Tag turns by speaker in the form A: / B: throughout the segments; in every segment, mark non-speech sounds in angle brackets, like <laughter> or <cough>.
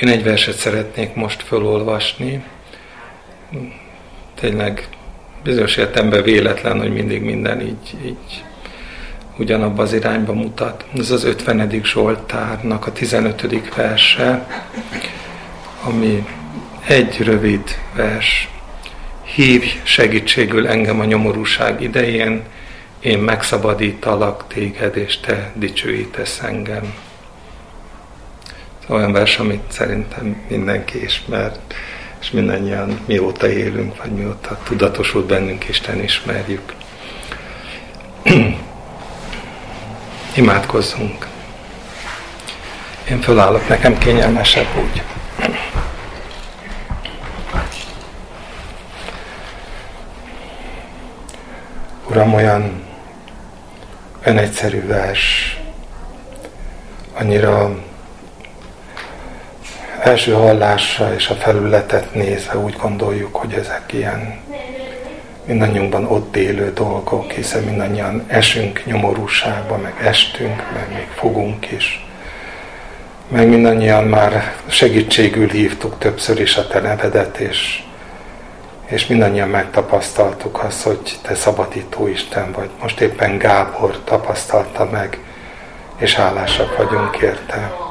A: Én egy verset szeretnék most felolvasni. Tényleg bizonyos értelemben véletlen, hogy mindig minden így, így ugyanabba az irányba mutat. Ez az 50. Zsoltárnak a 15. verse, ami egy rövid vers. Hívj segítségül engem a nyomorúság idején, én megszabadítalak téged, és te dicsőítesz engem. Olyan vers, amit szerintem mindenki ismer, és mindannyian mióta élünk, vagy mióta tudatosult bennünk, Isten ismerjük. <clears throat> Imádkozzunk. Én fölállok, nekem kényelmesebb úgy. Uram, olyan önegyszerű vers, annyira első hallásra és a felületet nézve úgy gondoljuk, hogy ezek ilyen mindannyiunkban ott élő dolgok, hiszen mindannyian esünk nyomorúságba, meg estünk, meg még fogunk is. Meg mindannyian már segítségül hívtuk többször is a te nevedet, és, és mindannyian megtapasztaltuk azt, hogy te szabadító Isten vagy. Most éppen Gábor tapasztalta meg, és hálásak vagyunk érte.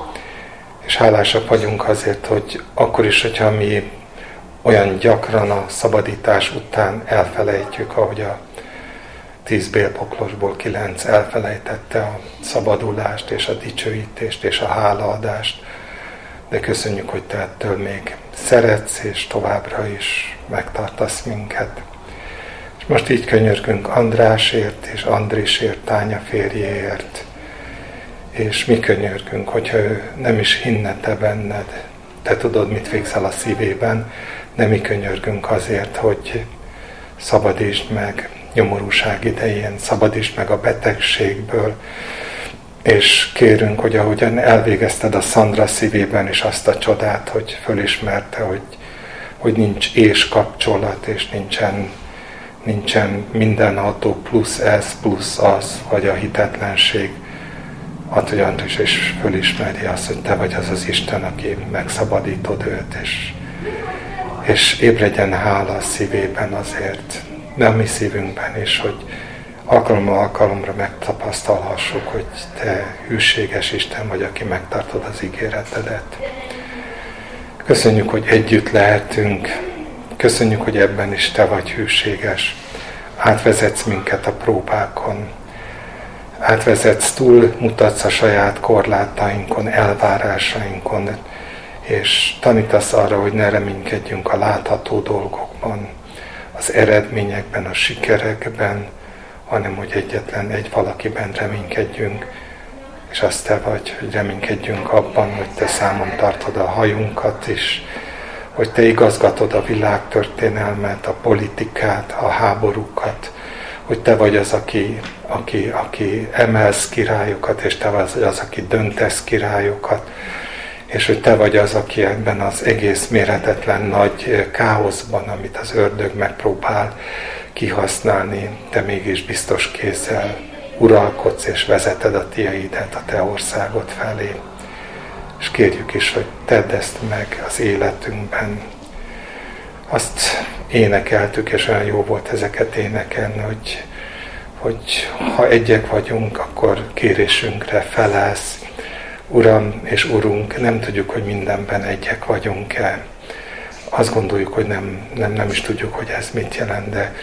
A: És hálásak vagyunk azért, hogy akkor is, hogyha mi olyan gyakran a szabadítás után elfelejtjük, ahogy a tíz bélpoklosból kilenc elfelejtette a szabadulást és a dicsőítést és a hálaadást, de köszönjük, hogy te ettől még szeretsz, és továbbra is megtartasz minket. És most így könyörgünk Andrásért és Andrisért, Tánya férjéért, és mi könyörgünk, hogyha ő nem is hinne te benned, te tudod, mit végzel a szívében, de mi könyörgünk azért, hogy szabadítsd meg nyomorúság idején, szabadítsd meg a betegségből, és kérünk, hogy ahogyan elvégezted a Szandra szívében is azt a csodát, hogy fölismerte, hogy, hogy nincs és kapcsolat, és nincsen, nincsen mindenható plusz ez, plusz az, vagy a hitetlenség, hogy Andris is fölismeri azt, hogy te vagy az az Isten, aki megszabadítod őt, és és ébredjen hála a szívében azért, nem mi szívünkben is, hogy alkalommal alkalomra megtapasztalhassuk, hogy Te hűséges Isten vagy, aki megtartod az ígéretedet. Köszönjük, hogy együtt lehetünk, köszönjük, hogy ebben is Te vagy hűséges. Átvezetsz minket a próbákon, átvezetsz, túl mutatsz a saját korlátainkon, elvárásainkon, és tanítasz arra, hogy ne reménykedjünk a látható dolgokban, az eredményekben, a sikerekben, hanem hogy egyetlen egy valakiben reménykedjünk, és azt te vagy, hogy reménykedjünk abban, hogy te számon tartod a hajunkat is, hogy te igazgatod a világtörténelmet, a politikát, a háborúkat, hogy te vagy az, aki, aki, aki emelsz királyokat, és te vagy az, aki döntesz királyokat, és hogy te vagy az, aki ebben az egész méretetlen nagy káoszban, amit az ördög megpróbál kihasználni, te mégis biztos kézzel uralkodsz és vezeted a tiaidet a te országod felé. És kérjük is, hogy tedd ezt meg az életünkben. Azt énekeltük, és olyan jó volt ezeket énekelni, hogy, hogy ha egyek vagyunk, akkor kérésünkre felelsz, Uram és Urunk, nem tudjuk, hogy mindenben egyek vagyunk-e. Azt gondoljuk, hogy nem, nem, nem is tudjuk, hogy ez mit jelent, de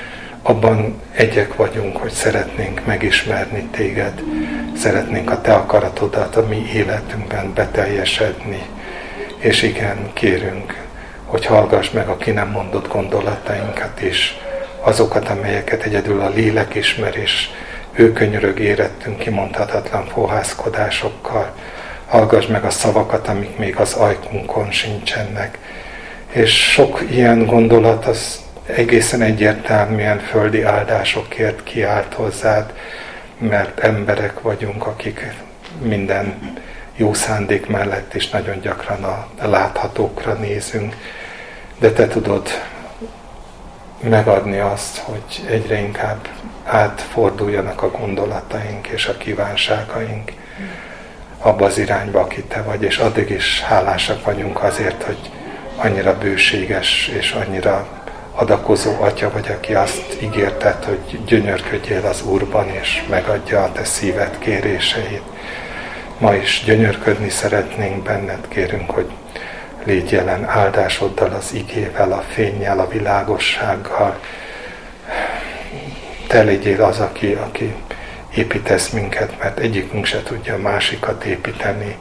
A: abban egyek vagyunk, hogy szeretnénk megismerni téged, szeretnénk a te akaratodat a mi életünkben beteljesedni. És igen, kérünk, hogy hallgass meg a ki nem mondott gondolatainkat is, azokat, amelyeket egyedül a lélek ismer, és ő könyörög érettünk kimondhatatlan fohászkodásokkal, hallgass meg a szavakat, amik még az ajkunkon sincsenek. És sok ilyen gondolat az egészen egyértelműen földi áldásokért kiált hozzád, mert emberek vagyunk, akik minden jó szándék mellett is nagyon gyakran a láthatókra nézünk, de te tudod megadni azt, hogy egyre inkább átforduljanak a gondolataink és a kívánságaink abba az irányba, aki te vagy, és addig is hálásak vagyunk azért, hogy annyira bőséges és annyira adakozó atya vagy, aki azt ígérted, hogy gyönyörködjél az Úrban, és megadja a te szíved kéréseit. Ma is gyönyörködni szeretnénk benned, kérünk, hogy légy jelen áldásoddal, az igével, a fényjel, a világossággal. Te legyél az, aki, aki építesz minket, mert egyikünk se tudja a másikat építeni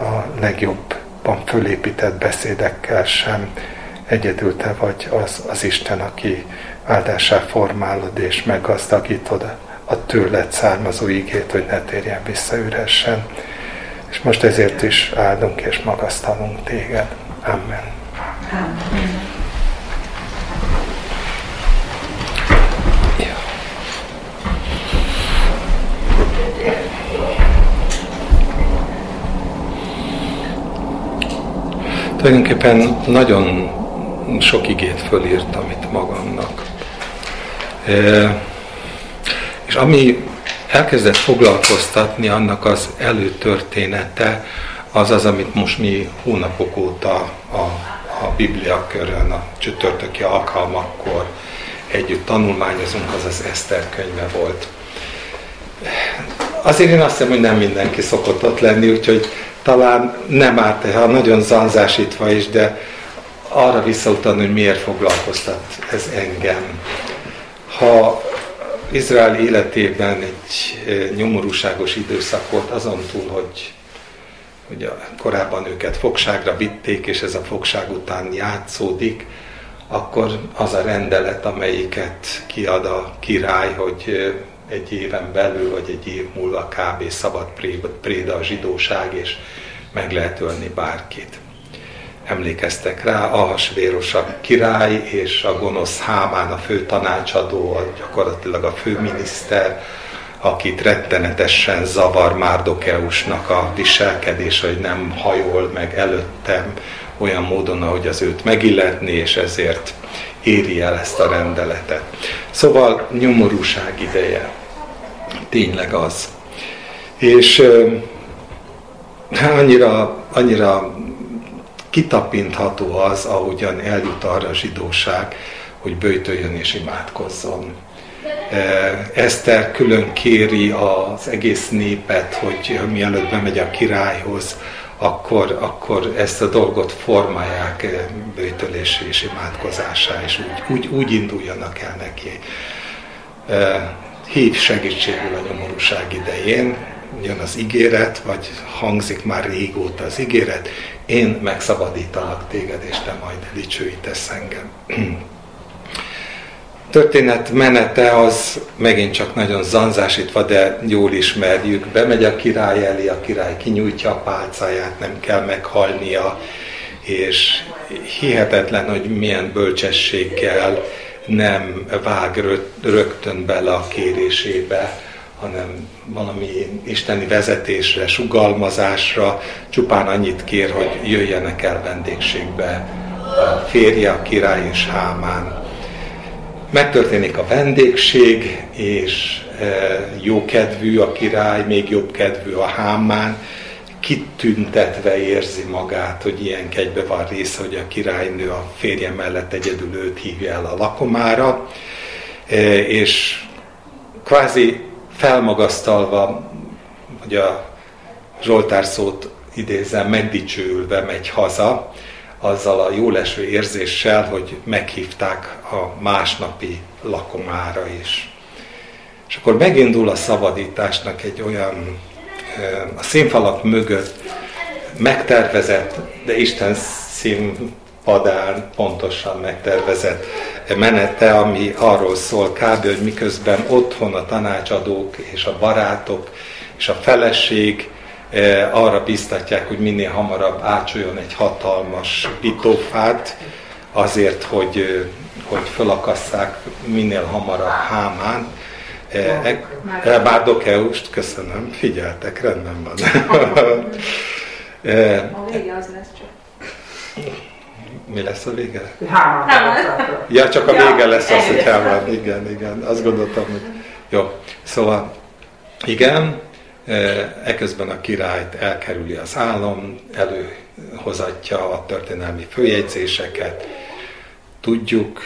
A: a legjobban fölépített beszédekkel sem. Egyedül te vagy az, az Isten, aki áldásá formálod és meggazdagítod a tőled származó igét, hogy ne térjen vissza üresen. És most ezért is áldunk és magasztalunk téged. Amen. Amen. Tulajdonképpen nagyon sok igét fölírtam itt magamnak. E, ami elkezdett foglalkoztatni, annak az előtörténete, az az, amit most mi hónapok óta a, a Biblia körön, a csütörtöki alkalmakkor együtt tanulmányozunk, az az Eszter könyve volt. Azért én azt hiszem, hogy nem mindenki szokott ott lenni, úgyhogy talán nem árt, ha nagyon zanzásítva is, de arra visszautalni, hogy miért foglalkoztat ez engem. Ha Izrael életében egy nyomorúságos időszak volt, azon túl, hogy hogy korábban őket fogságra vitték, és ez a fogság után játszódik, akkor az a rendelet, amelyiket kiad a király, hogy egy éven belül, vagy egy év múlva kb. szabad préda a zsidóság, és meg lehet ölni bárkit. Emlékeztek rá, Ahasvéros a király, és a gonosz Hámán a fő tanácsadó, gyakorlatilag a főminiszter, akit rettenetesen zavar Márdokeusnak a viselkedés, hogy nem hajol meg előttem olyan módon, ahogy az őt megilletni, és ezért éri el ezt a rendeletet. Szóval nyomorúság ideje. Tényleg az. És annyira, annyira kitapintható az, ahogyan eljut arra a zsidóság, hogy bőjtöljön és imádkozzon. Eszter külön kéri az egész népet, hogy mielőtt bemegy a királyhoz, akkor, akkor ezt a dolgot formálják eh, bőtölés és imádkozásá, és úgy, úgy, úgy induljanak el neki. Eh, hív segítségül a nyomorúság idején, jön az ígéret, vagy hangzik már régóta az ígéret, én megszabadítalak téged, és te majd dicsőítesz engem. <clears throat> történet menete az megint csak nagyon zanzásítva, de jól ismerjük. Bemegy a király elé, a király kinyújtja a pálcáját, nem kell meghalnia, és hihetetlen, hogy milyen bölcsességgel nem vág rögtön bele a kérésébe, hanem valami isteni vezetésre, sugalmazásra, csupán annyit kér, hogy jöjjenek el vendégségbe a férje, a király és Hámán. Megtörténik a vendégség, és e, jókedvű a király, még jobb kedvű a hámán, kitüntetve érzi magát, hogy ilyen kegybe van része, hogy a királynő a férje mellett egyedül őt hívja el a lakomára, e, és kvázi felmagasztalva, hogy a Zsoltár szót idézem, megdicsőülve megy haza, azzal a jóleső érzéssel, hogy meghívták a másnapi lakomára is. És akkor megindul a szabadításnak egy olyan a színfalak mögött megtervezett, de Isten színpadán pontosan megtervezett menete, ami arról szól kb. hogy miközben otthon a tanácsadók és a barátok és a feleség E, arra biztatják, hogy minél hamarabb ácsoljon egy hatalmas pitófát, azért, hogy, hogy felakasszák minél hamarabb Hámán. Bárdokeust, köszönöm, figyeltek, rendben van.
B: a vége <laughs> az lesz csak.
A: Mi lesz a vége?
B: Hámán.
A: Ja, csak a vége lesz az, hogy Hámán. Igen, igen. Azt gondoltam, hogy jó. Szóval, igen, Eközben a királyt elkerüli az állam, előhozatja a történelmi följegyzéseket, tudjuk,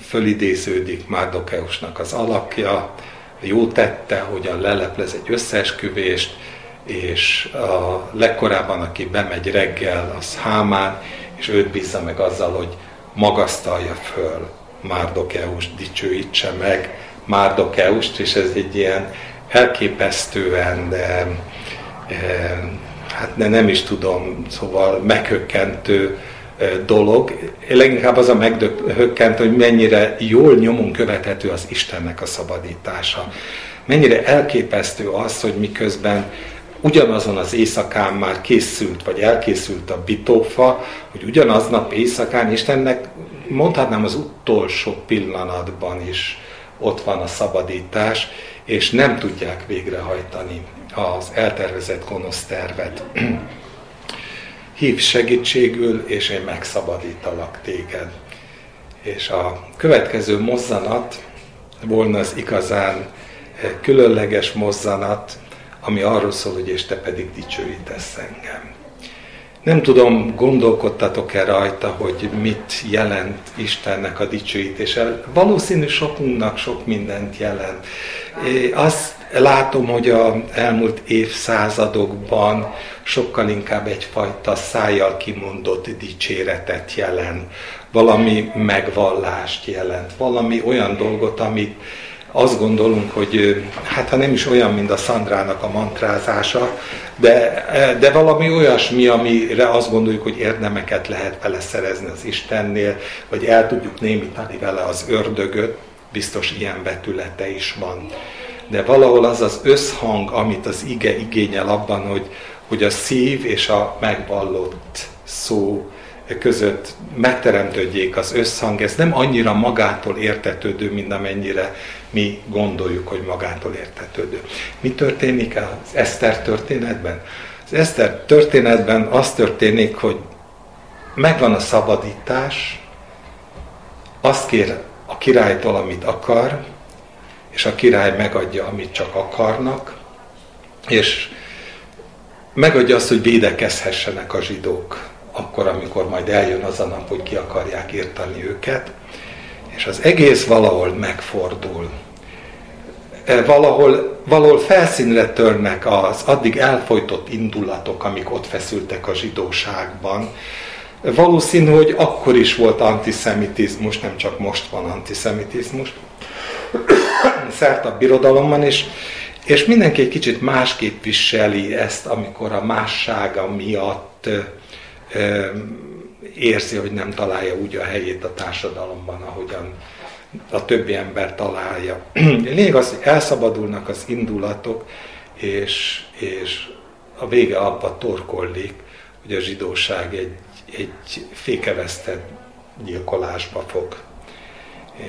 A: fölidéződik Márdokeusnak az alakja, jó tette, hogyan leleplez egy összeesküvést, és a legkorábban, aki bemegy reggel, az Hámán, és őt bízza meg azzal, hogy magasztalja föl Márdokeust, dicsőítse meg Márdokeust, és ez egy ilyen elképesztően, de, e, hát ne, nem is tudom, szóval meghökkentő e, dolog. Leginkább az a meghökkent, hogy mennyire jól nyomon követhető az Istennek a szabadítása. Mennyire elképesztő az, hogy miközben ugyanazon az éjszakán már készült, vagy elkészült a bitófa, hogy ugyanaznap éjszakán Istennek mondhatnám az utolsó pillanatban is ott van a szabadítás, és nem tudják végrehajtani az eltervezett gonosz tervet. <clears throat> Hív segítségül, és én megszabadítalak téged. És a következő mozzanat volna az igazán különleges mozzanat, ami arról szól, hogy és te pedig dicsőítesz engem. Nem tudom, gondolkodtatok-e rajta, hogy mit jelent Istennek a dicsőítése. Valószínű sokunknak sok mindent jelent. Én azt látom, hogy a elmúlt évszázadokban sokkal inkább egyfajta szájjal kimondott dicséretet jelent, valami megvallást jelent, valami olyan dolgot, amit azt gondolunk, hogy hát ha nem is olyan, mint a Szandrának a mantrázása, de, de valami olyasmi, amire azt gondoljuk, hogy érdemeket lehet vele szerezni az Istennél, vagy el tudjuk némítani vele az ördögöt, biztos ilyen betülete is van. De valahol az az összhang, amit az ige igényel abban, hogy, hogy a szív és a megvallott szó között megteremtődjék az összhang, ez nem annyira magától értetődő, mint amennyire mi gondoljuk, hogy magától értetődő. Mi történik az Eszter történetben? Az Eszter történetben az történik, hogy megvan a szabadítás, azt kér a királytól, amit akar, és a király megadja, amit csak akarnak, és megadja azt, hogy védekezhessenek a zsidók akkor, amikor majd eljön az a nap, hogy ki akarják írtani őket, és az egész valahol megfordul. E, valahol, valahol felszínre törnek az addig elfolytott indulatok, amik ott feszültek a zsidóságban. Valószínű, hogy akkor is volt antiszemitizmus, nem csak most van antiszemitizmus, <coughs> szert a birodalomban, és, és mindenki egy kicsit másképp viseli ezt, amikor a mássága miatt érzi, hogy nem találja úgy a helyét a társadalomban, ahogyan a többi ember találja. <clears throat> Lényeg az, hogy elszabadulnak az indulatok, és, és a vége abba torkollik, hogy a zsidóság egy, egy fékevesztett gyilkolásba fog.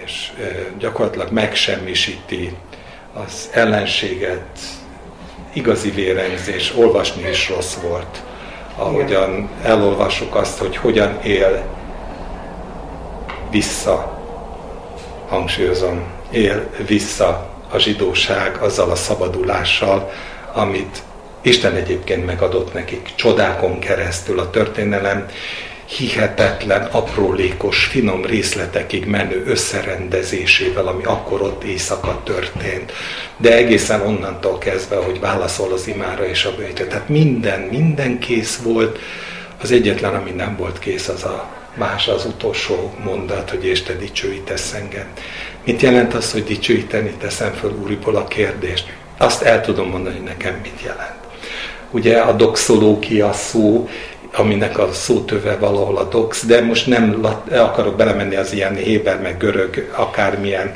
A: És gyakorlatilag megsemmisíti az ellenséget, igazi vérengzés, olvasni is rossz volt ahogyan elolvassuk azt, hogy hogyan él vissza, hangsúlyozom, él vissza a zsidóság azzal a szabadulással, amit Isten egyébként megadott nekik csodákon keresztül a történelem hihetetlen, aprólékos, finom részletekig menő összerendezésével, ami akkor ott éjszaka történt. De egészen onnantól kezdve, hogy válaszol az imára és a bőjtő. Tehát minden, minden kész volt. Az egyetlen, ami nem volt kész, az a más az utolsó mondat, hogy és te dicsőítesz engem. Mit jelent az, hogy dicsőíteni teszem föl úriból a kérdést? Azt el tudom mondani, hogy nekem mit jelent. Ugye a doxológia szó aminek a szótöve valahol a dox, de most nem akarok belemenni az ilyen héber, meg görög, akármilyen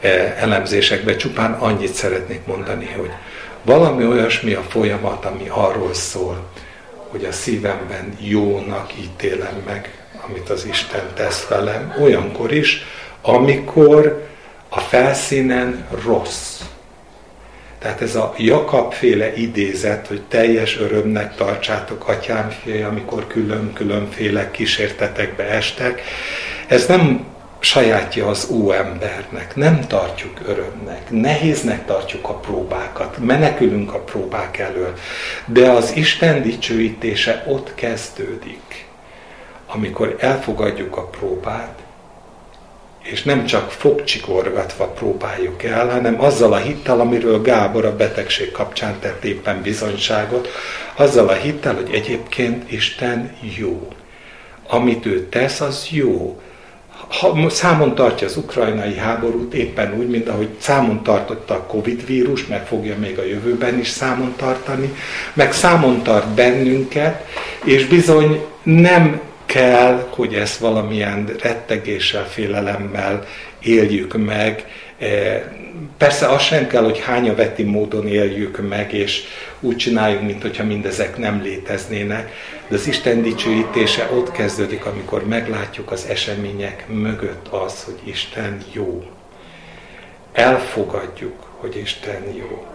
A: eh, elemzésekbe, csupán annyit szeretnék mondani, hogy valami olyasmi a folyamat, ami arról szól, hogy a szívemben jónak ítélem meg, amit az Isten tesz velem, olyankor is, amikor a felszínen rossz. Tehát ez a Jakab féle idézet, hogy teljes örömnek tartsátok atyám fél, amikor külön-különféle kísértetekbe estek, ez nem sajátja az óembernek, nem tartjuk örömnek, nehéznek tartjuk a próbákat, menekülünk a próbák elől, de az Isten dicsőítése ott kezdődik, amikor elfogadjuk a próbát, és nem csak fogcsikorgatva próbáljuk el, hanem azzal a hittel, amiről Gábor a betegség kapcsán tett éppen bizonyságot, azzal a hittel, hogy egyébként Isten jó. Amit ő tesz, az jó ha, számon tartja az ukrajnai háborút éppen úgy, mint ahogy számon tartotta a Covid vírus, meg fogja még a jövőben is számon tartani, meg számon tart bennünket, és bizony nem kell, hogy ezt valamilyen rettegéssel, félelemmel éljük meg. E, persze az sem kell, hogy hányaveti módon éljük meg, és úgy csináljunk, mintha mindezek nem léteznének, de az Isten dicsőítése ott kezdődik, amikor meglátjuk az események mögött az, hogy Isten jó. Elfogadjuk, hogy Isten jó.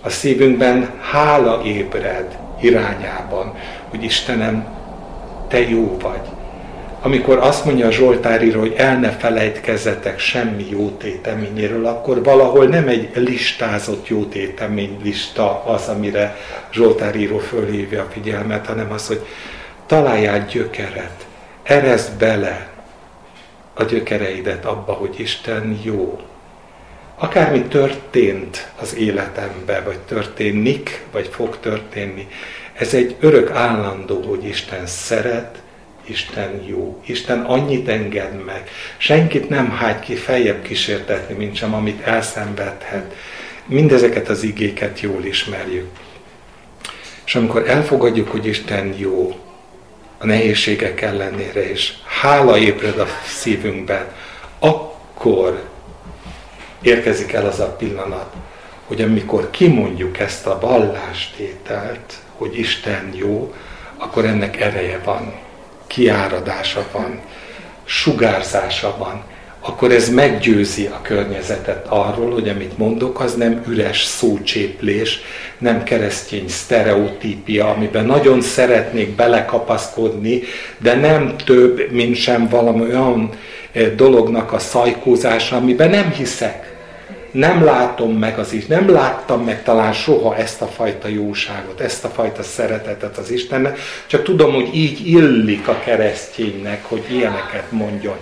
A: A szívünkben hála ébred irányában, hogy Istenem, Te jó vagy. Amikor azt mondja a Zsoltáríró, hogy el ne felejtkezzetek semmi jó téteményéről, akkor valahol nem egy listázott jó lista az, amire Zsoltáríró fölhívja a figyelmet, hanem az, hogy találjál gyökeret, erezd bele a gyökereidet abba, hogy Isten jó. Akármi történt az életembe, vagy történik, vagy fog történni, ez egy örök állandó, hogy Isten szeret, Isten jó. Isten annyit enged meg. Senkit nem hagy ki feljebb kísértetni, mint sem amit elszenvedhet. Mindezeket az igéket jól ismerjük. És amikor elfogadjuk, hogy Isten jó, a nehézségek ellenére, és hála ébred a szívünkben, akkor érkezik el az a pillanat, hogy amikor kimondjuk ezt a vallástételt, hogy Isten jó, akkor ennek ereje van kiáradása van, sugárzása van, akkor ez meggyőzi a környezetet arról, hogy amit mondok, az nem üres szócséplés, nem keresztény sztereotípia, amiben nagyon szeretnék belekapaszkodni, de nem több, mint sem valami olyan eh, dolognak a szajkózása, amiben nem hiszek nem látom meg az is, nem láttam meg talán soha ezt a fajta jóságot, ezt a fajta szeretetet az Istennek, csak tudom, hogy így illik a kereszténynek, hogy ilyeneket mondjon.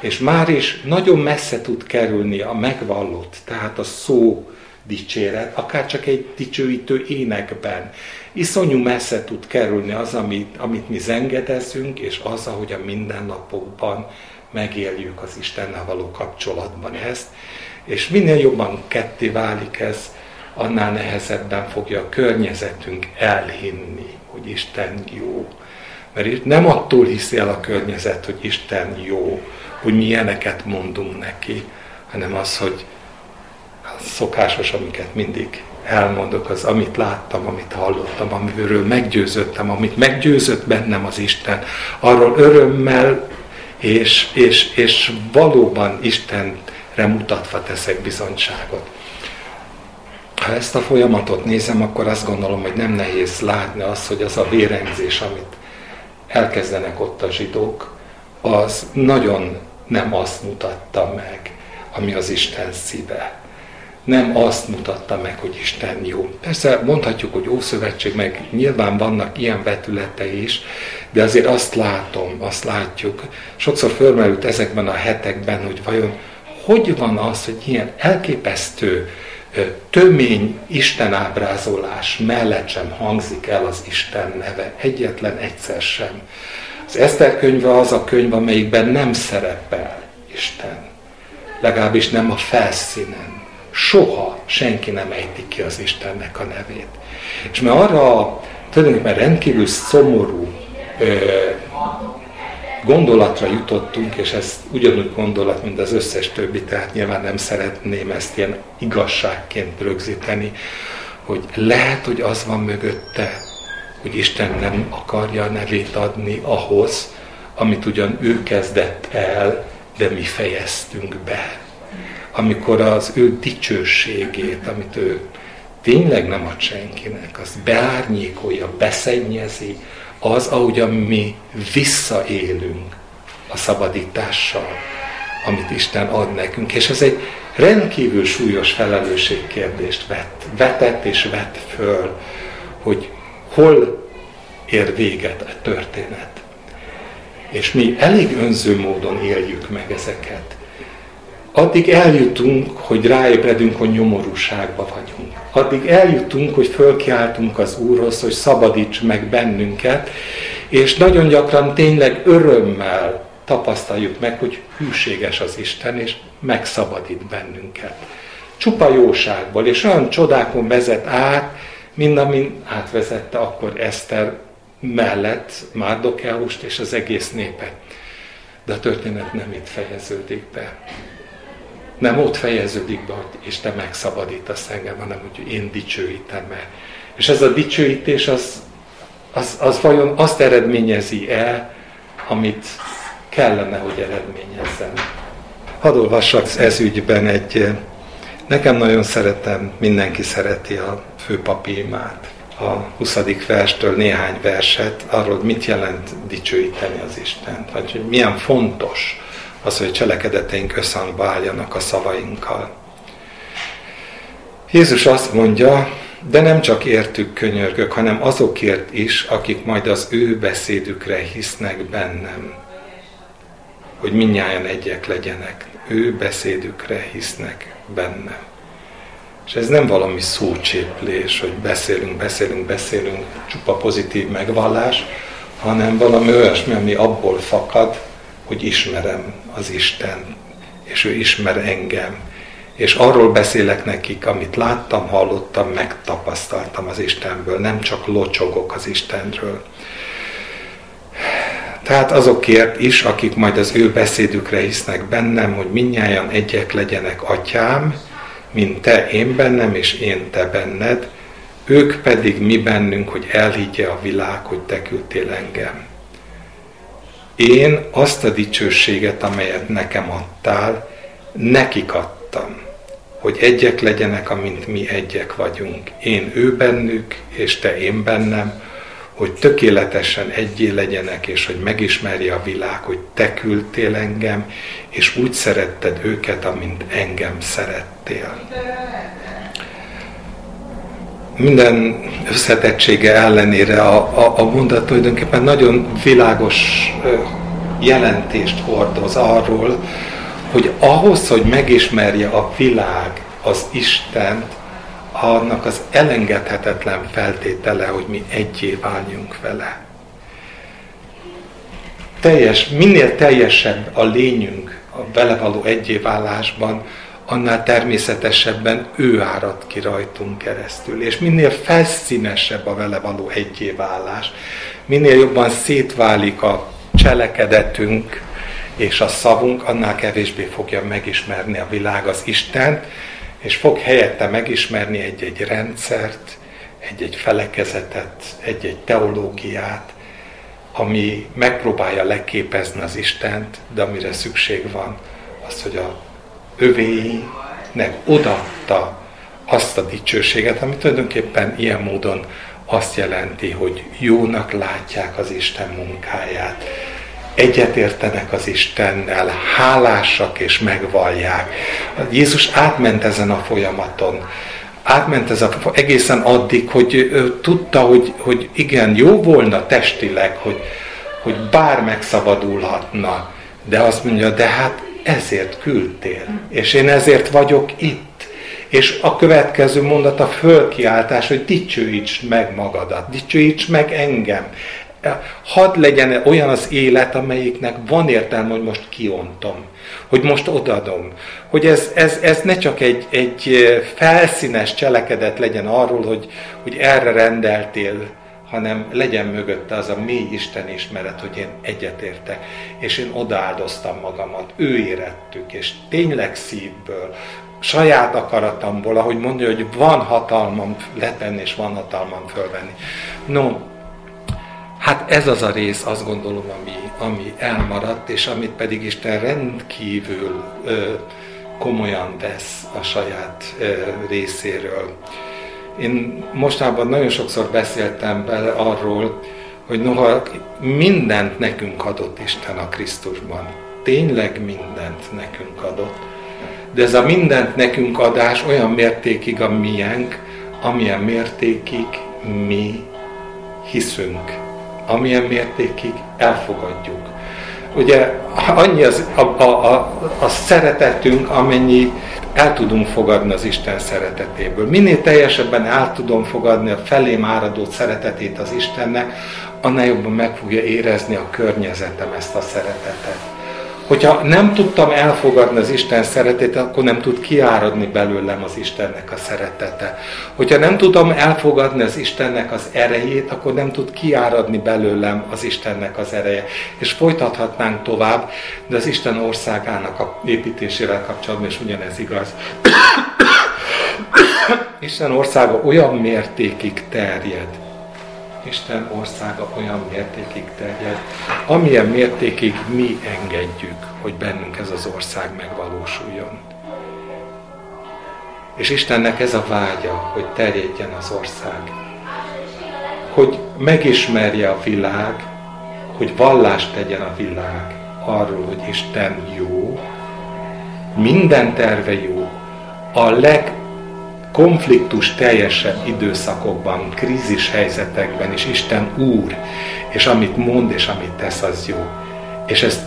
A: És már is nagyon messze tud kerülni a megvallott, tehát a szó dicséret, akár csak egy dicsőítő énekben. Iszonyú messze tud kerülni az, amit, amit mi zengedezünk, és az, ahogy a mindennapokban megéljük az Istennel való kapcsolatban ezt. És minél jobban ketté válik ez, annál nehezebben fogja a környezetünk elhinni, hogy Isten jó. Mert nem attól hiszi el a környezet, hogy Isten jó, hogy mi ilyeneket mondunk neki, hanem az, hogy szokásos, amiket mindig elmondok, az amit láttam, amit hallottam, amiről meggyőzöttem, amit meggyőzött bennem az Isten, arról örömmel és, és, és valóban Isten mutatva teszek bizonyságot. Ha ezt a folyamatot nézem, akkor azt gondolom, hogy nem nehéz látni azt, hogy az a vérengzés, amit elkezdenek ott a zsidók, az nagyon nem azt mutatta meg, ami az Isten szíve. Nem azt mutatta meg, hogy Isten jó. Persze mondhatjuk, hogy Ószövetség, meg nyilván vannak ilyen vetületei is, de azért azt látom, azt látjuk. Sokszor fölmerült ezekben a hetekben, hogy vajon hogy van az, hogy ilyen elképesztő tömény Isten ábrázolás mellett sem hangzik el az Isten neve, egyetlen egyszer sem. Az Eszter könyve az a könyv, amelyikben nem szerepel Isten. Legalábbis nem a felszínen. Soha senki nem ejti ki az Istennek a nevét. És mert arra tulajdonképpen rendkívül szomorú gondolatra jutottunk, és ez ugyanúgy gondolat, mint az összes többi, tehát nyilván nem szeretném ezt ilyen igazságként rögzíteni, hogy lehet, hogy az van mögötte, hogy Isten nem akarja a nevét adni ahhoz, amit ugyan ő kezdett el, de mi fejeztünk be. Amikor az ő dicsőségét, amit ő tényleg nem ad senkinek, az beárnyékolja, beszennyezi, az, ahogyan mi visszaélünk a szabadítással, amit Isten ad nekünk. És ez egy rendkívül súlyos felelősségkérdést vett, vetett és vett föl, hogy hol ér véget a történet. És mi elég önző módon éljük meg ezeket. Addig eljutunk, hogy ráébredünk, hogy nyomorúságba vagyunk. Addig eljutunk, hogy fölkiáltunk az Úrhoz, hogy szabadíts meg bennünket, és nagyon gyakran tényleg örömmel tapasztaljuk meg, hogy hűséges az Isten, és megszabadít bennünket. Csupa jóságból, és olyan csodákon vezet át, mint amin átvezette akkor Eszter mellett Márdokeust és az egész népet. De a történet nem itt fejeződik be. Nem ott fejeződik be, hogy és te megszabadítasz engem, hanem hogy én dicsőítem el. És ez a dicsőítés az, az, az vajon azt eredményezi el, amit kellene, hogy eredményezzen. Hadd olvassak ez ügyben egy, nekem nagyon szeretem, mindenki szereti a főpapi imát. A 20. verstől néhány verset arról, mit jelent dicsőíteni az Istent, vagy hogy milyen fontos az, hogy cselekedeteink összhangba álljanak a szavainkkal. Jézus azt mondja, de nem csak értük könyörgök, hanem azokért is, akik majd az ő beszédükre hisznek bennem hogy minnyáján egyek legyenek. Ő beszédükre hisznek benne. És ez nem valami szócséplés, hogy beszélünk, beszélünk, beszélünk, csupa pozitív megvallás, hanem valami olyasmi, ami abból fakad, hogy ismerem az Isten, és ő ismer engem. És arról beszélek nekik, amit láttam, hallottam, megtapasztaltam az Istenből, nem csak locsogok az Istenről. Tehát azokért is, akik majd az ő beszédükre hisznek bennem, hogy minnyáján egyek legyenek atyám, mint te én bennem, és én te benned, ők pedig mi bennünk, hogy elhiggye a világ, hogy te küldtél engem. Én azt a dicsőséget, amelyet nekem adtál, nekik adtam, hogy egyek legyenek, amint mi egyek vagyunk. Én ő bennük, és te én bennem, hogy tökéletesen egyé legyenek, és hogy megismerje a világ, hogy te küldtél engem, és úgy szeretted őket, amint engem szerettél. Minden összetettsége ellenére a, a, a mondat tulajdonképpen nagyon világos jelentést hordoz arról, hogy ahhoz, hogy megismerje a világ az Istent, annak az elengedhetetlen feltétele, hogy mi egyé váljunk vele. Teljes, minél teljesebb a lényünk a vele való egyéválásban, annál természetesebben ő árad ki rajtunk keresztül. És minél felszínesebb a vele való egyéválás, minél jobban szétválik a cselekedetünk és a szavunk, annál kevésbé fogja megismerni a világ az Istent, és fog helyette megismerni egy-egy rendszert, egy-egy felekezetet, egy-egy teológiát, ami megpróbálja leképezni az Istent, de amire szükség van, az, hogy a övéinek odatta azt a dicsőséget, ami tulajdonképpen ilyen módon azt jelenti, hogy jónak látják az Isten munkáját, egyetértenek az Istennel, hálásak és megvallják. Jézus átment ezen a folyamaton. Átment ez a, egészen addig, hogy tudta, hogy, hogy igen, jó volna testileg, hogy, hogy bár megszabadulhatna, de azt mondja, de hát ezért küldtél, és én ezért vagyok itt. És a következő mondat a fölkiáltás, hogy dicsőíts meg magadat, dicsőíts meg engem. Hadd legyen olyan az élet, amelyiknek van értelme, hogy most kiontom, hogy most odadom, hogy ez, ez, ez ne csak egy, egy felszínes cselekedet legyen arról, hogy, hogy erre rendeltél, hanem legyen mögötte az a mély Isten ismeret, hogy én egyetértek, és én odaáldoztam magamat, ő érettük, és tényleg szívből, saját akaratomból, ahogy mondja, hogy van hatalmam letenni, és van hatalmam fölvenni. No, Hát ez az a rész, azt gondolom, ami, ami elmaradt, és amit pedig Isten rendkívül ö, komolyan vesz a saját ö, részéről. Én mostában nagyon sokszor beszéltem bele arról, hogy noha mindent nekünk adott Isten a Krisztusban, tényleg mindent nekünk adott, de ez a mindent nekünk adás olyan mértékig a miénk, amilyen mértékig mi hiszünk, amilyen mértékig elfogadjuk. Ugye annyi az, a, a, a, a szeretetünk, amennyi el tudunk fogadni az Isten szeretetéből. Minél teljesebben el tudom fogadni a felém áradó szeretetét az Istennek, annál jobban meg fogja érezni a környezetem ezt a szeretetet. Hogyha nem tudtam elfogadni az Isten szeretetét, akkor nem tud kiáradni belőlem az Istennek a szeretete. Hogyha nem tudom elfogadni az Istennek az erejét, akkor nem tud kiáradni belőlem az Istennek az ereje. És folytathatnánk tovább, de az Isten országának a építésével kapcsolatban is ugyanez igaz. <coughs> Isten országa olyan mértékig terjed, Isten országa olyan mértékig terjed, amilyen mértékig mi engedjük, hogy bennünk ez az ország megvalósuljon. És Istennek ez a vágya, hogy terjedjen az ország. Hogy megismerje a világ, hogy vallást tegyen a világ arról, hogy Isten jó, minden terve jó, a leg konfliktus teljesebb időszakokban, krízis helyzetekben is Isten Úr, és amit mond és amit tesz, az jó. És, ezt,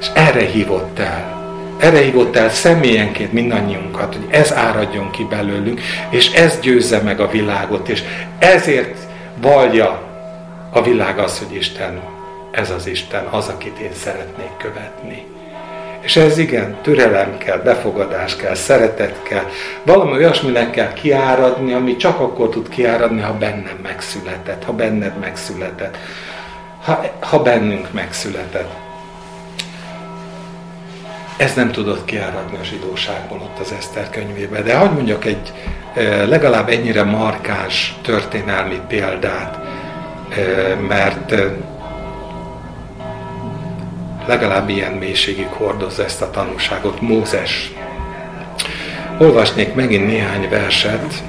A: és erre hívott el. Erre hívott el személyenként mindannyiunkat, hogy ez áradjon ki belőlünk, és ez győzze meg a világot, és ezért vallja a világ az, hogy Isten, ez az Isten, az, akit én szeretnék követni. És ez igen, türelem kell, befogadás kell, szeretet kell, valami olyasminek kell kiáradni, ami csak akkor tud kiáradni, ha bennem megszületett, ha benned megszületett, ha, ha bennünk megszületett. Ez nem tudott kiáradni a zsidóságból ott az Eszter könyvébe. De hogy mondjak egy legalább ennyire markáns történelmi példát, mert legalább ilyen mélységig hordozza ezt a tanúságot. Mózes. Olvasnék megint néhány verset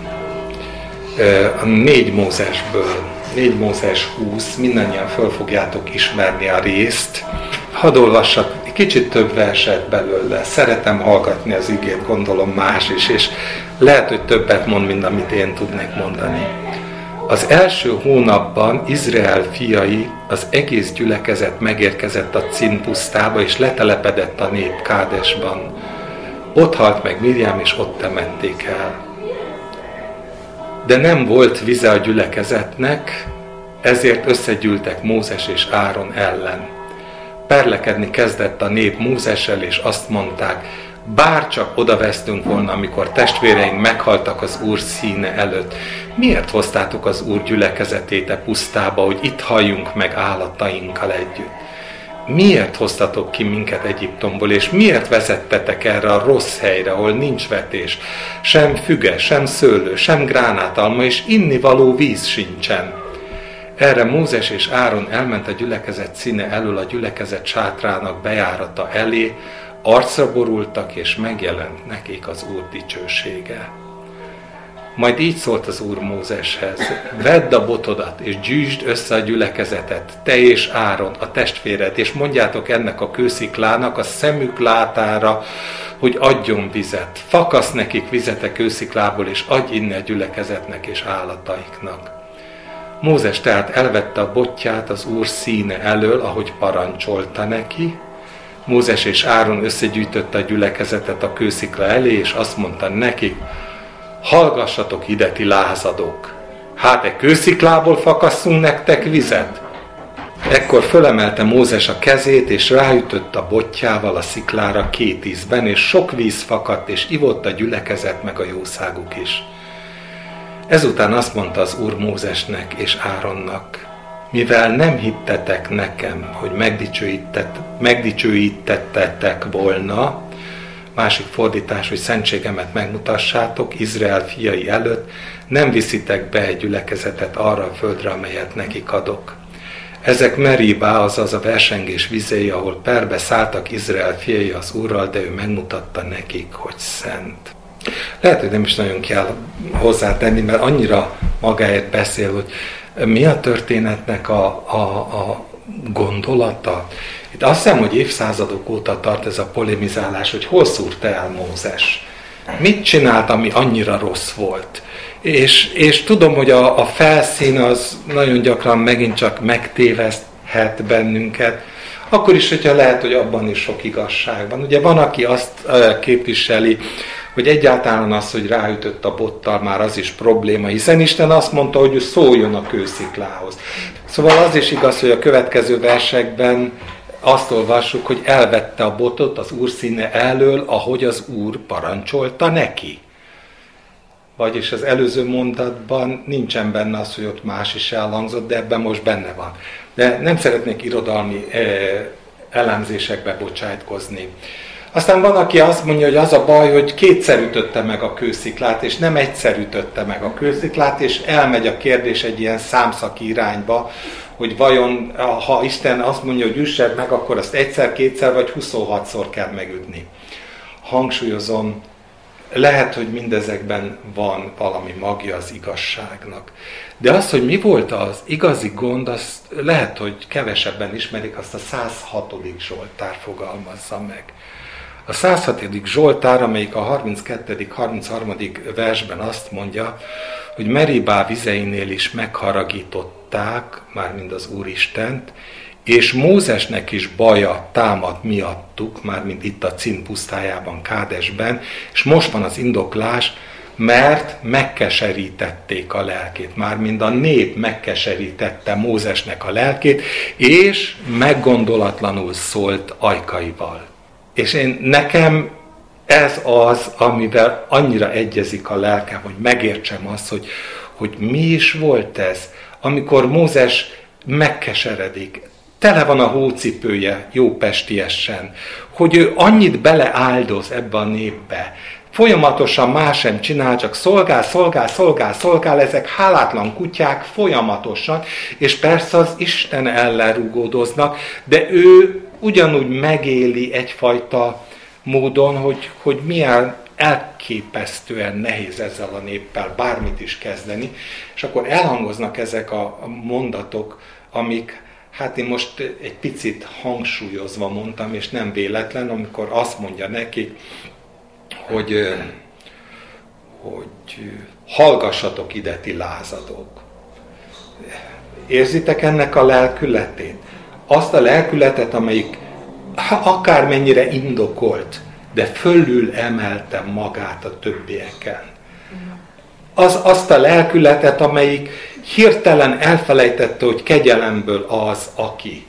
A: a négy Mózesből. Négy Mózes 20, mindannyian föl fogjátok ismerni a részt. Hadd olvassak kicsit több verset belőle. Szeretem hallgatni az igét, gondolom más is, és lehet, hogy többet mond, mint amit én tudnék mondani. Az első hónapban Izrael fiai, az egész gyülekezet megérkezett a Cin és letelepedett a nép Kádesban. Ott halt meg Miriam, és ott temették el. De nem volt vize a gyülekezetnek, ezért összegyűltek Mózes és Áron ellen. Perlekedni kezdett a nép Mózessel, és azt mondták, bár csak oda vesztünk volna, amikor testvéreink meghaltak az Úr színe előtt. Miért hoztátok az Úr gyülekezetét a pusztába, hogy itt halljunk meg állatainkkal együtt? Miért hoztatok ki minket Egyiptomból, és miért vezettetek erre a rossz helyre, ahol nincs vetés, sem füge, sem szőlő, sem gránátalma, és innivaló víz sincsen? Erre Mózes és Áron elment a gyülekezet színe elől a gyülekezet sátrának bejárata elé, arcra borultak, és megjelent nekik az Úr dicsősége. Majd így szólt az Úr Mózeshez, vedd a botodat, és gyűjtsd össze a gyülekezetet, te és Áron, a testvéred, és mondjátok ennek a kősziklának a szemük látára, hogy adjon vizet. Fakasz nekik vizet a kősziklából, és adj inni a gyülekezetnek és állataiknak. Mózes tehát elvette a botját az Úr színe elől, ahogy parancsolta neki, Mózes és Áron összegyűjtötte a gyülekezetet a kőszikla elé, és azt mondta nekik, hallgassatok ide, ti lázadók! Hát egy kősziklából fakasszunk nektek vizet? Ekkor fölemelte Mózes a kezét, és ráütött a botjával a sziklára két ízben, és sok víz fakadt, és ivott a gyülekezet meg a jószáguk is. Ezután azt mondta az Úr Mózesnek és Áronnak, mivel nem hittetek nekem, hogy megdicsőítettetek volna, másik fordítás, hogy szentségemet megmutassátok Izrael fiai előtt, nem viszitek be egy gyülekezetet arra a földre, amelyet nekik adok. Ezek Meribá, azaz a versengés vizei, ahol perbe szálltak Izrael fiai az Úrral, de ő megmutatta nekik, hogy szent. Lehet, hogy nem is nagyon kell hozzátenni, mert annyira magáért beszél, hogy mi a történetnek a, a, a gondolata. Itt azt hiszem, hogy évszázadok óta tart ez a polemizálás, hogy hol szúrta el Mózes. Mit csinált, ami annyira rossz volt? És, és tudom, hogy a, a felszín az nagyon gyakran megint csak megtéveszthet bennünket, akkor is, hogyha lehet, hogy abban is sok igazság van. Ugye van, aki azt képviseli, hogy egyáltalán az, hogy ráütött a bottal, már az is probléma, hiszen Isten azt mondta, hogy ő szóljon a kősziklához. Szóval az is igaz, hogy a következő versekben azt olvassuk, hogy elvette a botot az úr színe elől, ahogy az úr parancsolta neki. Vagyis az előző mondatban nincsen benne az, hogy ott más is elhangzott, de ebben most benne van. De nem szeretnék irodalmi eh, elemzésekbe bocsájtkozni. Aztán van, aki azt mondja, hogy az a baj, hogy kétszer ütötte meg a kősziklát, és nem egyszer ütötte meg a kősziklát, és elmegy a kérdés egy ilyen számszaki irányba, hogy vajon, ha Isten azt mondja, hogy üssed meg, akkor azt egyszer, kétszer vagy 26-szor kell megütni. Hangsúlyozom, lehet, hogy mindezekben van valami magja az igazságnak. De az, hogy mi volt az igazi gond, azt lehet, hogy kevesebben ismerik, azt a 106. Zsoltár fogalmazza meg. A 106. Zsoltár, amelyik a 32.-33. versben azt mondja, hogy Meribá vizeinél is megharagították, mármint az Úristent, és Mózesnek is baja támad miattuk, mármint itt a Cin pusztájában, Kádesben, és most van az indoklás, mert megkeserítették a lelkét, mármint a nép megkeserítette Mózesnek a lelkét, és meggondolatlanul szólt ajkaival. És én nekem ez az, amivel annyira egyezik a lelkem, hogy megértsem azt, hogy, hogy mi is volt ez, amikor Mózes megkeseredik, tele van a hócipője jó pestiesen, hogy ő annyit beleáldoz ebbe a népbe, folyamatosan más sem csinál, csak szolgál, szolgál, szolgál, szolgál, ezek hálátlan kutyák folyamatosan, és persze az Isten ellen rugódoznak, de ő ugyanúgy megéli egyfajta módon, hogy, hogy milyen elképesztően nehéz ezzel a néppel bármit is kezdeni, és akkor elhangoznak ezek a mondatok, amik, hát én most egy picit hangsúlyozva mondtam, és nem véletlen, amikor azt mondja neki, hogy, hogy hallgassatok ide, ti lázadók. Érzitek ennek a lelkületét? Azt a lelkületet, amelyik akármennyire indokolt, de fölül emelte magát a többieken. Az, azt a lelkületet, amelyik hirtelen elfelejtette, hogy kegyelemből az, aki.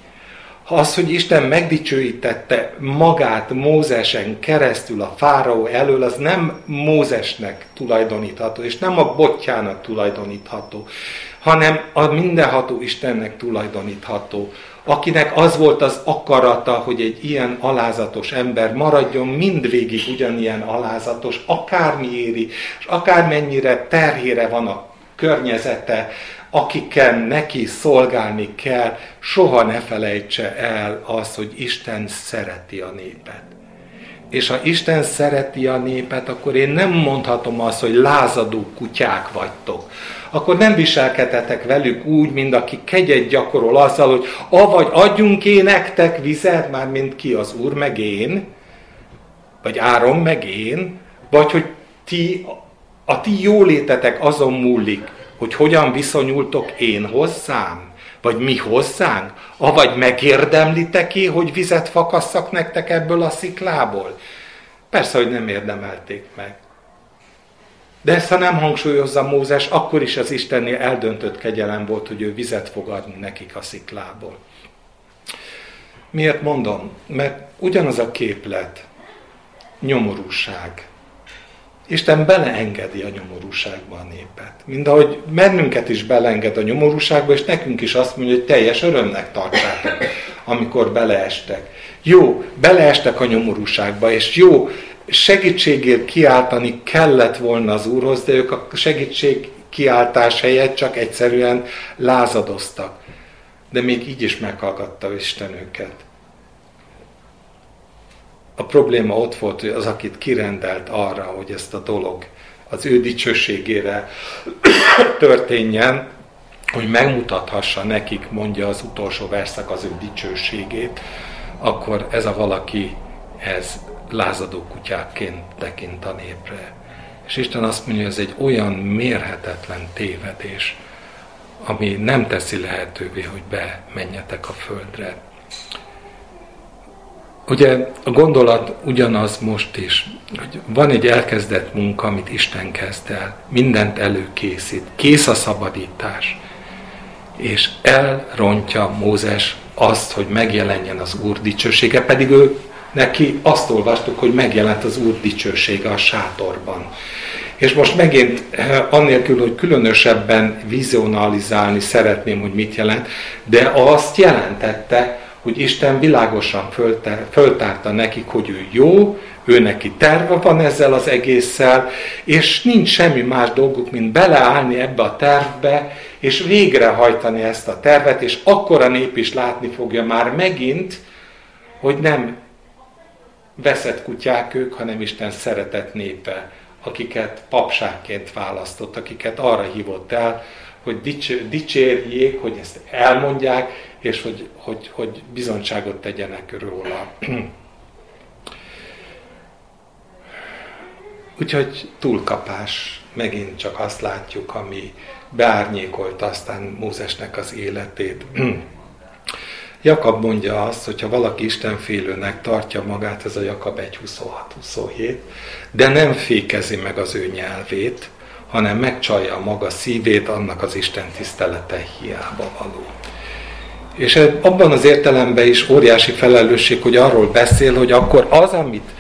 A: Az, hogy Isten megdicsőítette magát Mózesen keresztül a fáraó elől, az nem Mózesnek tulajdonítható, és nem a botjának tulajdonítható, hanem a mindenható Istennek tulajdonítható, akinek az volt az akarata, hogy egy ilyen alázatos ember maradjon mindvégig ugyanilyen alázatos, akármi éri, és akármennyire terhére van a környezete, akikkel neki szolgálni kell, soha ne felejtse el az, hogy Isten szereti a népet. És ha Isten szereti a népet, akkor én nem mondhatom azt, hogy lázadó kutyák vagytok, akkor nem viselkedhetek velük úgy, mint aki kegyet gyakorol azzal, hogy avagy adjunk én nektek vizet, már mint ki az Úr, meg én, vagy Áron, meg én, vagy hogy ti, a ti jólétetek azon múlik, hogy hogyan viszonyultok én hozzám, vagy mi hozzánk, avagy megérdemlitek ki, hogy vizet fakasszak nektek ebből a sziklából. Persze, hogy nem érdemelték meg. De ezt, ha nem hangsúlyozza Mózes, akkor is az Istennél eldöntött kegyelem volt, hogy ő vizet fog adni nekik a sziklából. Miért mondom? Mert ugyanaz a képlet, nyomorúság. Isten beleengedi a nyomorúságba a népet. Mind ahogy mennünket is beleenged a nyomorúságba, és nekünk is azt mondja, hogy teljes örömnek tartsátok, amikor beleestek. Jó, beleestek a nyomorúságba, és jó, segítségért kiáltani kellett volna az Úrhoz, de ők a segítség kiáltás helyett csak egyszerűen lázadoztak. De még így is meghallgatta Isten őket. A probléma ott volt, hogy az, akit kirendelt arra, hogy ezt a dolog az ő dicsőségére <coughs> történjen, hogy megmutathassa nekik, mondja az utolsó verszak az ő dicsőségét, akkor ez a valaki, ez lázadó kutyákként tekint a népre. És Isten azt mondja, hogy ez egy olyan mérhetetlen tévedés, ami nem teszi lehetővé, hogy bemenjetek a földre. Ugye a gondolat ugyanaz most is, hogy van egy elkezdett munka, amit Isten kezd el, mindent előkészít, kész a szabadítás, és elrontja Mózes azt, hogy megjelenjen az Úr dicsősége, pedig ő neki azt olvastuk, hogy megjelent az Úr dicsősége a sátorban. És most megint, eh, annélkül, hogy különösebben vizionalizálni szeretném, hogy mit jelent, de azt jelentette, hogy Isten világosan föltárta nekik, hogy ő jó, ő neki terve van ezzel az egésszel, és nincs semmi más dolguk, mint beleállni ebbe a tervbe, és végrehajtani ezt a tervet, és akkor a nép is látni fogja már megint, hogy nem veszett kutyák ők, hanem Isten szeretett népe, akiket papságként választott, akiket arra hívott el, hogy dicsérjék, hogy ezt elmondják, és hogy, hogy, hogy bizonyságot tegyenek róla. <clears throat> Úgyhogy túlkapás, megint csak azt látjuk, ami beárnyékolt aztán Mózesnek az életét. <clears throat> Jakab mondja azt, hogyha valaki istenfélőnek tartja magát, ez a Jakab 1.26-27, de nem fékezi meg az ő nyelvét, hanem megcsalja maga szívét, annak az Isten tisztelete hiába való. És abban az értelemben is óriási felelősség, hogy arról beszél, hogy akkor az, amit,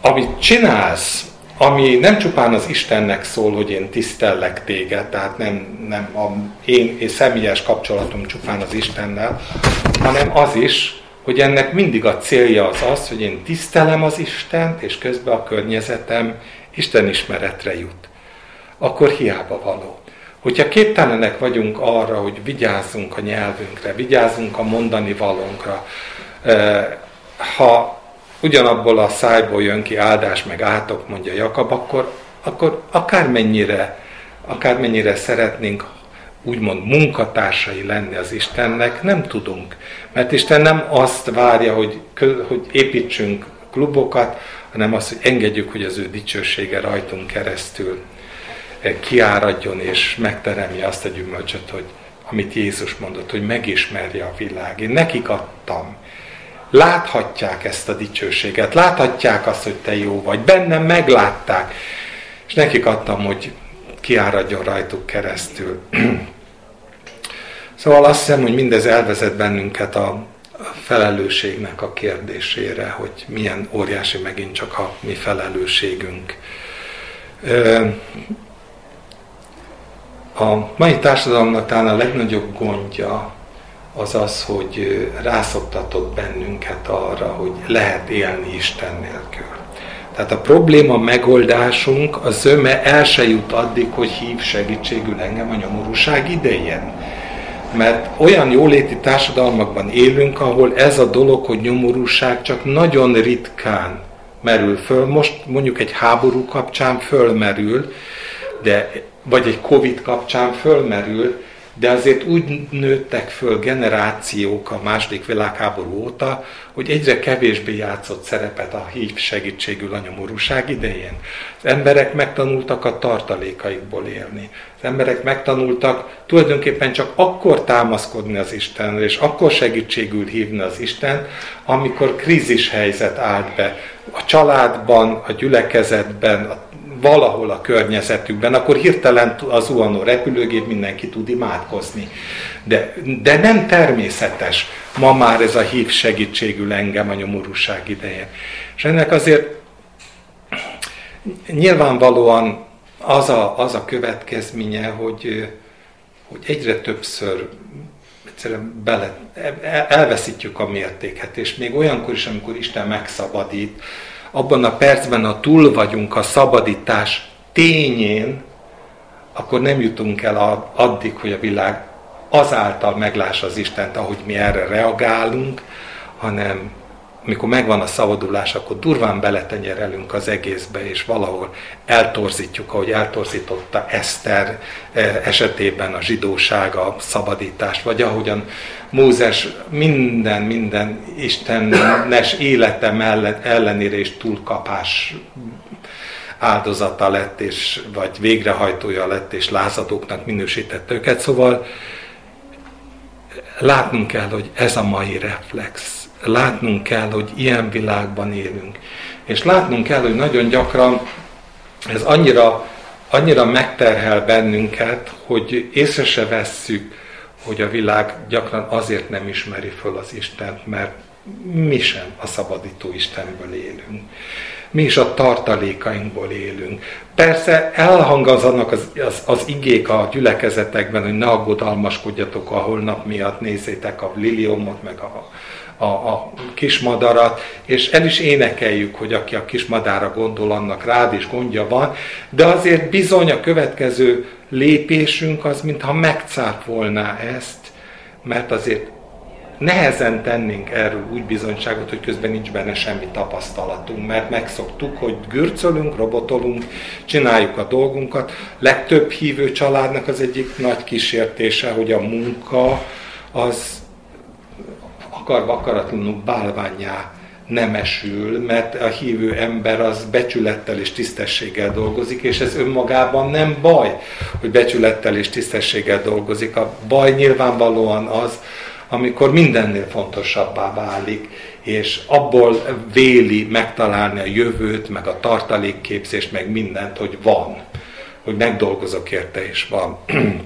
A: amit csinálsz, ami nem csupán az Istennek szól, hogy én tisztellek téged, tehát nem, nem a én, én személyes kapcsolatom csupán az Istennel, hanem az is, hogy ennek mindig a célja az az, hogy én tisztelem az Istent, és közben a környezetem Isten ismeretre jut. Akkor hiába való. Hogyha képtelenek vagyunk arra, hogy vigyázzunk a nyelvünkre, vigyázzunk a mondani valónkra, ha ugyanabból a szájból jön ki áldás meg átok, mondja Jakab, akkor, akkor akármennyire, akármennyire szeretnénk úgymond munkatársai lenni az Istennek, nem tudunk. Mert Isten nem azt várja, hogy, hogy építsünk klubokat, hanem azt, hogy engedjük, hogy az ő dicsősége rajtunk keresztül kiáradjon és megteremje azt a gyümölcsöt, hogy amit Jézus mondott, hogy megismerje a világ. Én nekik adtam. Láthatják ezt a dicsőséget, láthatják azt, hogy te jó vagy. Bennem meglátták. És nekik adtam, hogy kiáradjon rajtuk keresztül. <clears throat> szóval azt hiszem, hogy mindez elvezet bennünket a felelősségnek a kérdésére, hogy milyen óriási megint csak a mi felelősségünk. A mai társadalomnak talán a legnagyobb gondja az az, hogy rászoktatott bennünket arra, hogy lehet élni Isten nélkül. Tehát a probléma megoldásunk az zöme el se jut addig, hogy hív segítségül engem a nyomorúság idején. Mert olyan jóléti társadalmakban élünk, ahol ez a dolog, hogy nyomorúság csak nagyon ritkán merül föl. Most mondjuk egy háború kapcsán fölmerül, de vagy egy Covid kapcsán fölmerül, de azért úgy nőttek föl generációk a második világháború óta, hogy egyre kevésbé játszott szerepet a hív segítségül a idején. Az emberek megtanultak a tartalékaikból élni. Az emberek megtanultak tulajdonképpen csak akkor támaszkodni az Istenre, és akkor segítségül hívni az Isten, amikor krízis helyzet állt be. A családban, a gyülekezetben, a valahol a környezetükben, akkor hirtelen az zuhanó repülőgép mindenki tud imádkozni. De, de nem természetes ma már ez a hív segítségül engem a nyomorúság idején. És ennek azért nyilvánvalóan az a, az a következménye, hogy, hogy egyre többször egyszerűen bele, elveszítjük a mértéket, és még olyankor is, amikor Isten megszabadít, abban a percben, ha túl vagyunk a szabadítás tényén, akkor nem jutunk el addig, hogy a világ azáltal meglássa az Istent, ahogy mi erre reagálunk, hanem amikor megvan a szabadulás, akkor durván beletenyerelünk az egészbe, és valahol eltorzítjuk, ahogy eltorzította Eszter eh, esetében a zsidóság, a szabadítást, vagy ahogyan Mózes minden, minden istenes élete mellett ellenére is túlkapás áldozata lett, és, vagy végrehajtója lett, és lázadóknak minősítette őket. Szóval látnunk kell, hogy ez a mai reflex látnunk kell, hogy ilyen világban élünk. És látnunk kell, hogy nagyon gyakran ez annyira, annyira megterhel bennünket, hogy észre se vesszük, hogy a világ gyakran azért nem ismeri föl az Istent, mert mi sem a szabadító Istenből élünk. Mi is a tartalékainkból élünk. Persze elhangazanak az, az, az igék a gyülekezetekben, hogy ne aggodalmaskodjatok a holnap miatt, nézzétek a liliomot, meg a, a, a kismadarat, és el is énekeljük, hogy aki a kismadára gondol, annak rád is gondja van, de azért bizony a következő lépésünk az, mintha megcáfolná ezt, mert azért nehezen tennénk erről úgy bizonyságot, hogy közben nincs benne semmi tapasztalatunk, mert megszoktuk, hogy gürcölünk, robotolunk, csináljuk a dolgunkat. Legtöbb hívő családnak az egyik nagy kísértése, hogy a munka az akarva akaratlanul bálványá nemesül, mert a hívő ember az becsülettel és tisztességgel dolgozik, és ez önmagában nem baj, hogy becsülettel és tisztességgel dolgozik. A baj nyilvánvalóan az, amikor mindennél fontosabbá válik, és abból véli megtalálni a jövőt, meg a tartalékképzést, meg mindent, hogy van, hogy megdolgozok érte, és van. <clears throat>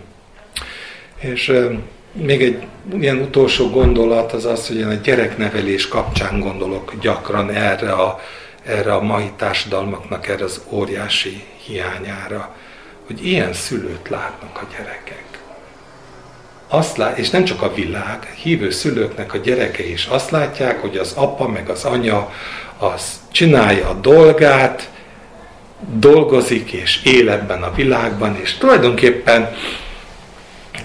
A: és még egy ilyen utolsó gondolat az az, hogy én a gyereknevelés kapcsán gondolok gyakran erre a, erre a mai társadalmaknak, erre az óriási hiányára, hogy ilyen szülőt látnak a gyerekek. Azt lát, és nem csak a világ, hívő szülőknek a gyerekei is azt látják, hogy az apa meg az anya az csinálja a dolgát, dolgozik és él ebben a világban, és tulajdonképpen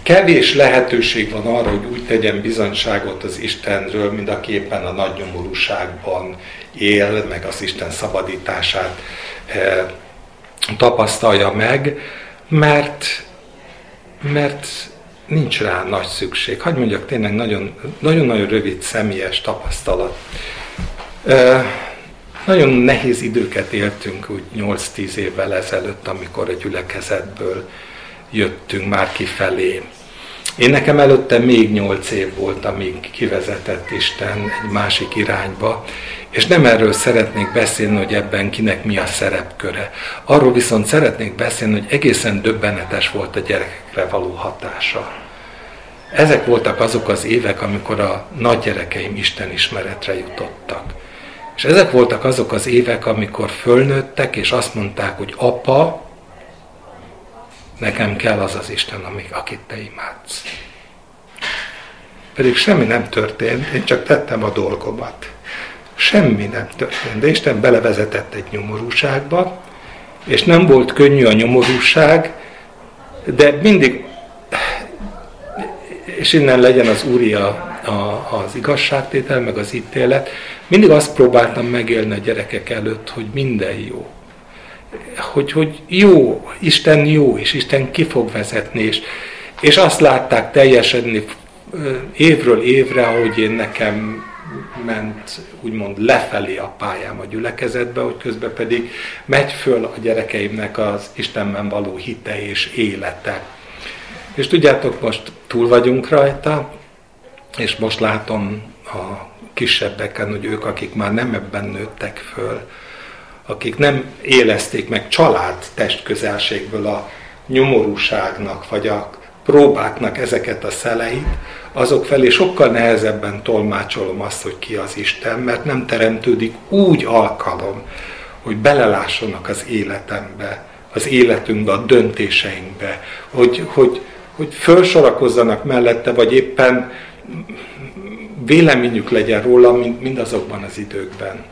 A: Kevés lehetőség van arra, hogy úgy tegyen bizonyságot az Istenről, mint aki éppen a nagy nyomorúságban él, meg az Isten szabadítását e, tapasztalja meg, mert, mert nincs rá nagy szükség. Hagy mondjak tényleg nagyon-nagyon rövid személyes tapasztalat. E, nagyon nehéz időket éltünk úgy 8-10 évvel ezelőtt, amikor a gyülekezetből jöttünk már kifelé. Én nekem előtte még nyolc év volt, amíg kivezetett Isten egy másik irányba, és nem erről szeretnék beszélni, hogy ebben kinek mi a szerepköre. Arról viszont szeretnék beszélni, hogy egészen döbbenetes volt a gyerekekre való hatása. Ezek voltak azok az évek, amikor a nagygyerekeim Isten ismeretre jutottak. És ezek voltak azok az évek, amikor fölnőttek, és azt mondták, hogy apa, nekem kell az az Isten, amik, akit te imádsz. Pedig semmi nem történt, én csak tettem a dolgomat. Semmi nem történt, de Isten belevezetett egy nyomorúságba, és nem volt könnyű a nyomorúság, de mindig, és innen legyen az úria a, az igazságtétel, meg az ítélet, mindig azt próbáltam megélni a gyerekek előtt, hogy minden jó hogy, hogy jó, Isten jó, és Isten ki fog vezetni, és, és azt látták teljesedni évről évre, ahogy én nekem ment úgymond lefelé a pályám a gyülekezetbe, hogy közben pedig megy föl a gyerekeimnek az Istenben való hite és élete. És tudjátok, most túl vagyunk rajta, és most látom a kisebbeken, hogy ők, akik már nem ebben nőttek föl, akik nem élezték meg család testközelségből a nyomorúságnak, vagy a próbáknak ezeket a szeleit, azok felé sokkal nehezebben tolmácsolom azt, hogy ki az Isten, mert nem teremtődik úgy alkalom, hogy belelássanak az életembe, az életünkbe, a döntéseinkbe, hogy, hogy, hogy felsorakozzanak mellette, vagy éppen véleményük legyen róla, mint mindazokban az időkben.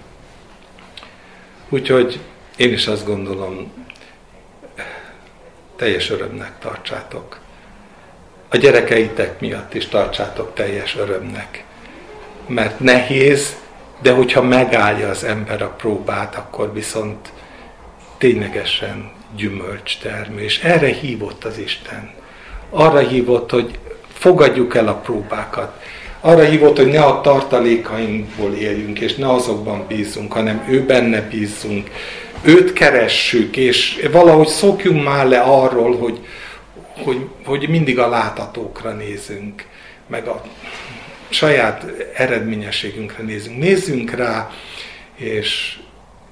A: Úgyhogy én is azt gondolom, teljes örömnek tartsátok. A gyerekeitek miatt is tartsátok teljes örömnek. Mert nehéz De hogyha megállja az ember a próbát, akkor viszont ténylegesen gyümölcs termő. És erre hívott az Isten. Arra hívott, hogy fogadjuk el a próbákat. Arra hívott, hogy ne a tartalékainkból éljünk, és ne azokban bízunk, hanem ő benne bízunk. Őt keressük, és valahogy szokjunk már le arról, hogy, hogy, hogy mindig a látatókra nézünk, meg a saját eredményességünkre nézünk. Nézzünk rá, és,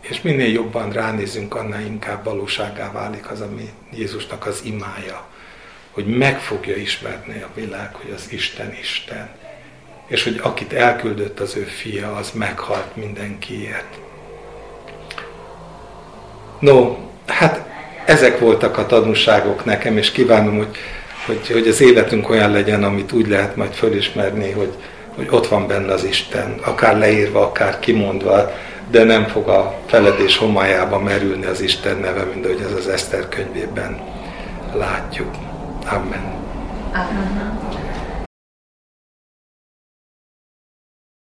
A: és minél jobban ránézünk, annál inkább valóságá válik az, ami Jézusnak az imája. Hogy meg fogja ismerni a világ, hogy az Isten Isten. És hogy akit elküldött az ő fia, az meghalt mindenkiért. No, hát ezek voltak a tanulságok nekem, és kívánom, hogy, hogy, hogy az életünk olyan legyen, amit úgy lehet majd fölismerni, hogy, hogy ott van benne az Isten, akár leírva, akár kimondva, de nem fog a feledés homályába merülni az Isten neve, mint ahogy ez az Eszter könyvében látjuk. Amen. Amen.